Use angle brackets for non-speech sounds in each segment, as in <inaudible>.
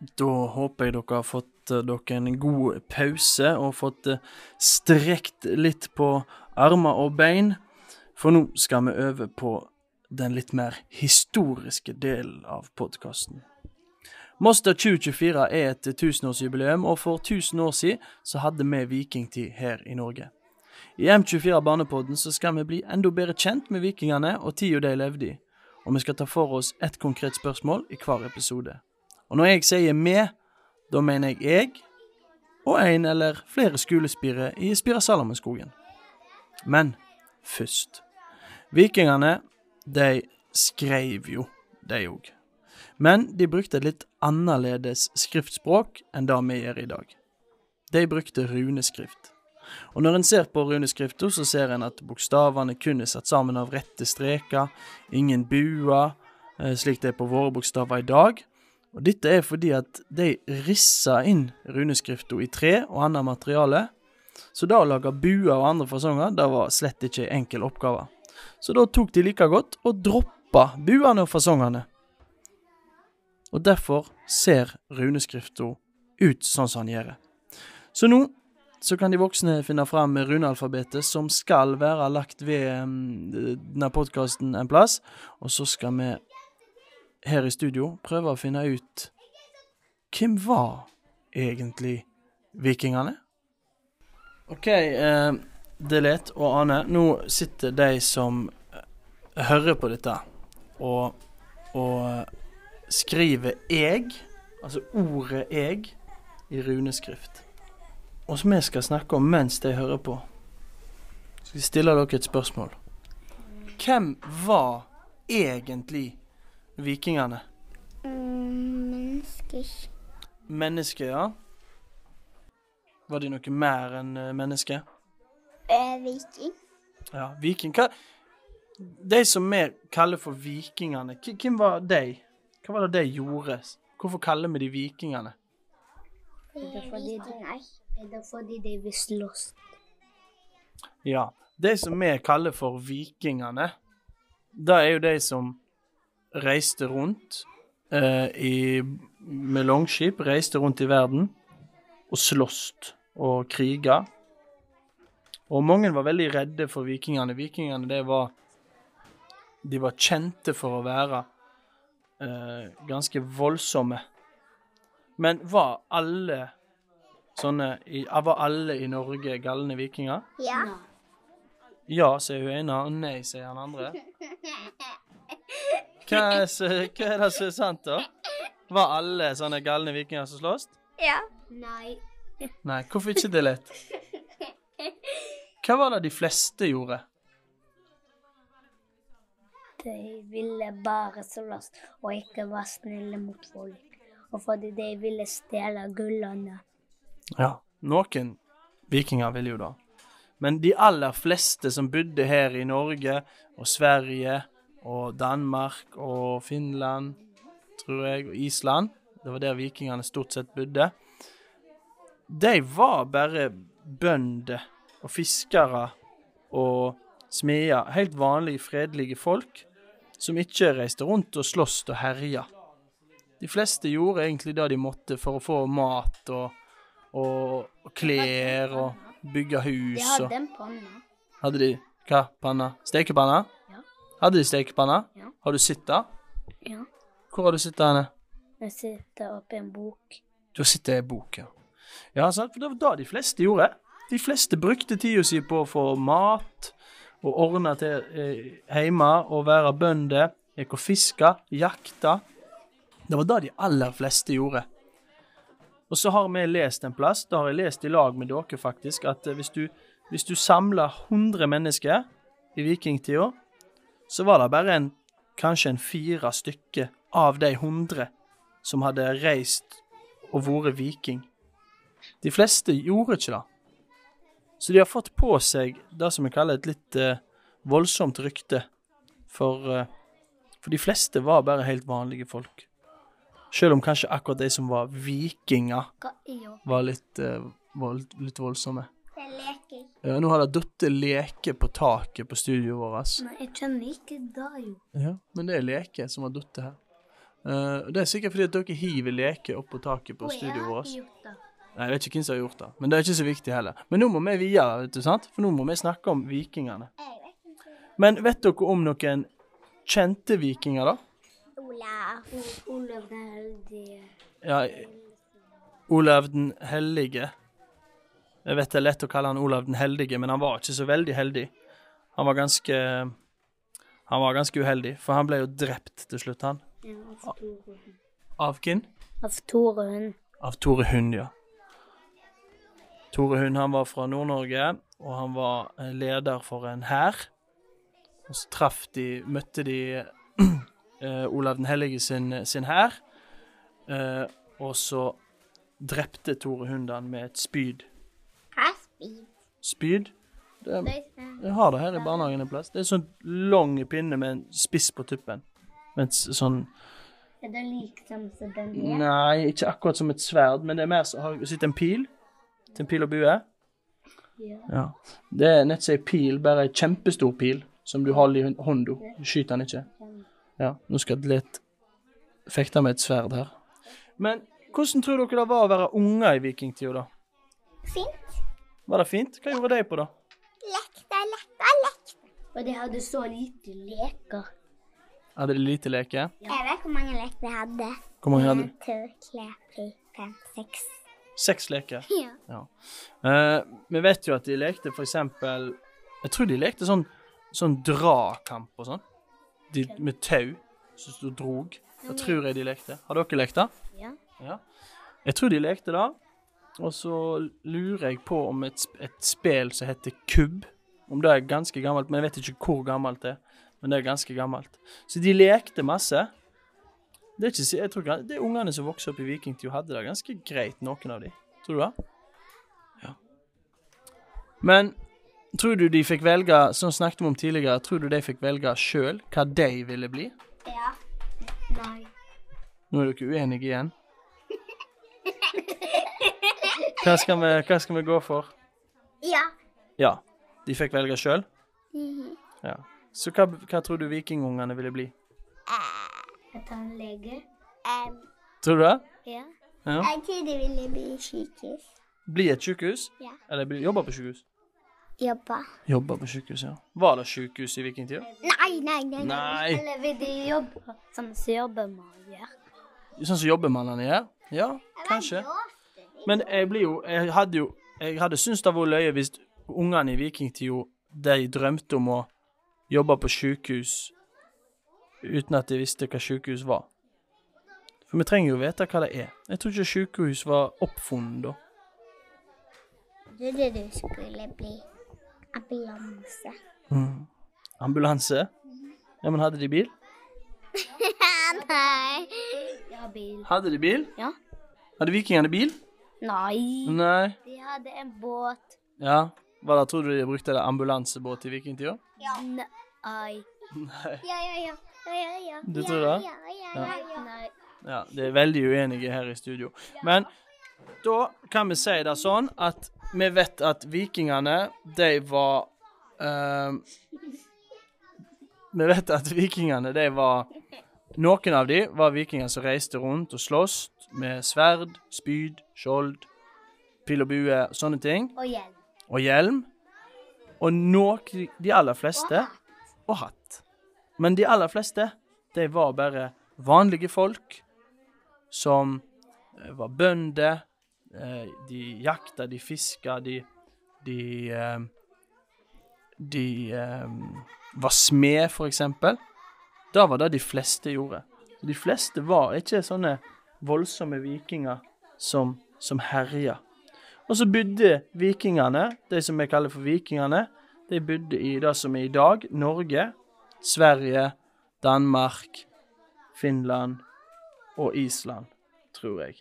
Da håper jeg dere har fått eh, dere en god pause og fått eh, strekt litt på armer og bein, for nå skal vi øve på den litt mer historiske delen av podkasten. Moster 2024 er et tusenårsjubileum, og for 1000 år siden så hadde vi vikingtid her i Norge. I M24 Barnepodden så skal vi bli enda bedre kjent med vikingene og tida de levde i, og vi skal ta for oss ett konkret spørsmål i hver episode. Og når jeg sier vi, da mener jeg jeg og en eller flere skolespire i Spira Salamonskogen. Men først. Vikingene, de skreiv jo, de òg. Men de brukte et litt annerledes skriftspråk enn det vi gjør i dag. De brukte runeskrift. Og når en ser på runeskrifta, så ser en at bokstavene kun er satt sammen av rette streker, ingen buer, eh, slik det er på våre bokstaver i dag. Og Dette er fordi at de rissa inn runeskrifta i tre og annet materiale, så da å lage buer og andre fasonger, det var slett ikke en enkel oppgave. Så da tok de like godt og droppa buene og fasongene. Og derfor ser runeskrifta ut sånn som han gjør. Så nå så kan de voksne finne fram runealfabetet som skal være lagt ved um, denne podkasten en plass, og så skal vi her i studio prøve å finne ut hvem var egentlig vikingene? OK, eh, Delet og Ane, nå sitter de som eh, hører på dette, og, og skriver 'eg', altså ordet 'eg', i runeskrift. Og som vi skal snakke om mens de hører på. Så vi stiller dere et spørsmål. Hvem var egentlig vikingene? Mm, mennesker. Mennesker, ja. Var de noe mer enn eh, mennesker? Eh, viking. Ja, viking. Hva De som vi kaller for vikingene, hvem var de? Hva var det de gjorde? Hvorfor kaller vi de vikingene? Er det fordi de, er det fordi de vil slåss? Ja, de som vi kaller for vikingene, det er jo de som reiste rundt eh, i, med longskip, reiste rundt i verden og sloss og kriga. Og mange var veldig redde for vikingene. Vikingene, det var De var kjente for å være eh, ganske voldsomme. Men var alle sånne i, Var alle i Norge galne vikinger? Ja. Ja, sier hun ene, og nei, sier han andre. <laughs> Hva er, hva er det som er sant, da? Var alle sånne galne vikinger som slåss? Ja. Nei. Nei, hvorfor ikke det lett? Hva var det de fleste gjorde? De ville bare slåss og ikke være snille mot folk. Og fordi de ville stjele gullene. Ja, noen vikinger ville jo da. Men de aller fleste som bodde her i Norge og Sverige og Danmark og Finland, tror jeg, og Island, det var der vikingene stort sett bodde, de var bare bønder og fiskere og smeder. Helt vanlige, fredelige folk som ikke reiste rundt og sloss og herja. De fleste gjorde egentlig det de måtte for å få mat og, og, og klær og bygge hus. De hadde en panne. hadde de hva? Panna? Stekepanna? Hadde de stekepanne? Ja. Har du sett det? Ja. Hvor har du sett det henne? Jeg sitter oppi en bok. Du har sittet i i bok, ja. Ja, sant, for det var det de fleste gjorde. De fleste brukte tida si på å få mat og ordne til eh, hjemme og være bønder. Gikk og fiska, jakta. Det var det de aller fleste gjorde. Og så har vi lest en plass, det har jeg lest i lag med dere faktisk, at hvis du, hvis du samler 100 mennesker i vikingtida, så var det bare en, kanskje en fire stykker av de 100 som hadde reist og vært viking. De fleste gjorde ikke det. Så de har fått på seg det som vi kaller et litt eh, voldsomt rykte. For, eh, for de fleste var bare helt vanlige folk. Selv om kanskje akkurat de som var vikinger, er var litt, eh, vold, litt voldsomme. Leker. Ja, nå har det datt leke på taket på studioet vårt. Nei, jeg kjenner ikke det, jo. Ja, men det er leke som har datt her. Uh, det er sikkert fordi at dere hiver leker opp på taket på studioet vårt. Nei, Jeg vet ikke hvem som har gjort det, men det er ikke så viktig heller. Men nå må vi videre, vet du, sant? For nå må vi snakke om vikingene. Men vet dere om noen kjente vikinger, da? Olav. Olav den heldige. Ja, Olav den hellige. Jeg vet det er lett å kalle han Olav den heldige, men han var ikke så veldig heldig. Han var ganske Han var ganske uheldig, for han ble jo drept til slutt, han. Ja, av Tore. Av hvem? Av Tore Hund. Av Tore Hund, ja. Tore Hund han var fra Nord-Norge, og han var eh, leder for en hær. Og så traff de Møtte de <clears throat> eh, Olav den hellige sin, sin hær. Eh, og så drepte Tore Hund han med et spyd. Spyd? Det, jeg har det her i barnehagen en plass. Det er sånn lang pinne med en spiss på tuppen. Et sånn Er det liksom som den er? Nei, ikke akkurat som et sverd, men det er mer som Har sett en pil? Til en pil og bue? Ja. Ja. Det er nett som ei pil, bare ei kjempestor pil som du holder i hånda. Du skyter den ikke. Ja, nå skal Atlet fekte med et sverd her. Men hvordan tror dere det var å være unger i vikingtida, da? Fint. Var det fint? Hva gjorde de på, da? Lekte, lekte, lekte. Og de hadde så lite leker. Hadde de lite leker? Jeg vet hvor mange leker de hadde. Hvor mange hadde de? To, tre, fire, fem, seks. Seks leker. Ja. Ja. Uh, vi vet jo at de lekte for eksempel Jeg tror de lekte sånn, sånn drakamp og sånn. De, med tau som du og drog. Det tror jeg de lekte. Har dere lekt det? Ja. Ja. Jeg tror de lekte det. Og så lurer jeg på om et, et spill som heter Kubb. Om det er ganske gammelt, men jeg vet ikke hvor gammelt det er. Men det er ganske gammelt. Så de lekte masse. Det er ikke, jeg tror det er ungene som vokste opp i vikingtid, hadde det ganske greit, noen av de. Tror du det? Ja. Men tror du de fikk velge, som snakket vi om tidligere, tror du de fikk velge sjøl hva de ville bli? Ja. Nei. Nå er dere uenige igjen. Hva skal vi, hva skal vi gå for? Ja. Ja, de fikk velge sjøl? Mhm. Ja. Så hva, hva tror du vikingungene ville bli? Jeg tar en lege. Tror du det? ja. Ja. Jeg tror de ville bli sykehus. Bli et sykehus? Ja. Eller bli, jobbe på sykehus? Jobbe. Jobbe på sykehus, ja. Var det sykehus i vikingtida? Nei, nei, nei. Nei. Eller vil de jobbe sånn som jobbemann gjør? Sånn som jobbemannene gjør? Ja, kanskje. Men jeg blir jo Jeg hadde jo Jeg hadde syntes det var løye hvis ungene i vikingtida de drømte om å jobbe på sykehus uten at de visste hva sjukehus var. For vi trenger jo vite hva det er. Jeg tror ikke sjukehus var oppfunnet da. Trodde du skulle bli ambulanse. Mm. Ambulanse? Ja, men hadde de bil? <laughs> nei. Ja, bil. Hadde de bil? Ja. Hadde vikingene bil? Nei. Nei. De hadde en båt. Ja. Hva da, tror du de brukte det ambulansebåt i vikingtida? Ja. Nei. Nei. Ja, ja, ja. Ja, ja, ja. Du tror det? Ja, ja, Ja. ja, ja. Nei. Ja, det er veldig uenige her i studio. Men da kan vi si det sånn at vi vet at vikingene, de var uh, Vi vet at vikingene, de var Noen av de var vikinger som reiste rundt og sloss med sverd, spyd, skjold, pil og bue, sånne ting. Og hjelm. Og hjelm. Og noen, de aller fleste Og hatt. Men de aller fleste, de var bare vanlige folk som eh, var bønder. eh, De jakta, de fiska, de De, eh, de var smed, for eksempel. Det var det de fleste gjorde. De fleste var ikke sånne voldsomme vikinger som, som herja. Og så bodde vikingene, de som vi kaller for vikingene, de bodde i det som er i dag Norge, Sverige, Danmark, Finland og Island, tror jeg.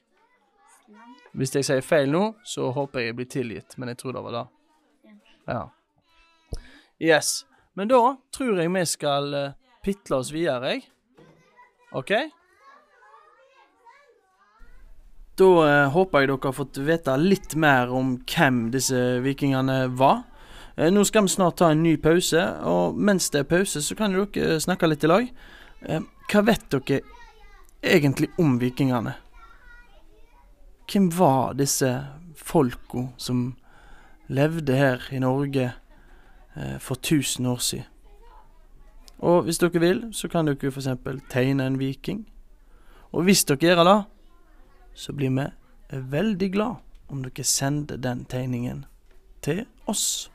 Hvis jeg sier feil nå, så håper jeg jeg blir tilgitt, men jeg tror det var det. Ja. Yes. Men da tror jeg vi skal eh, pitle oss videre, jeg. OK? Da eh, håper jeg dere har fått vite litt mer om hvem disse vikingene var. Eh, nå skal vi snart ta en ny pause, og mens det er pause, så kan dere snakke litt i lag. Eh, hva vet dere egentlig om vikingene? Hvem var disse folka som levde her i Norge eh, for 1000 år siden? Og hvis dere vil, så kan dere f.eks. tegne en viking. Og hvis dere gjør det, så blir vi veldig glad om dere sender den tegningen til oss.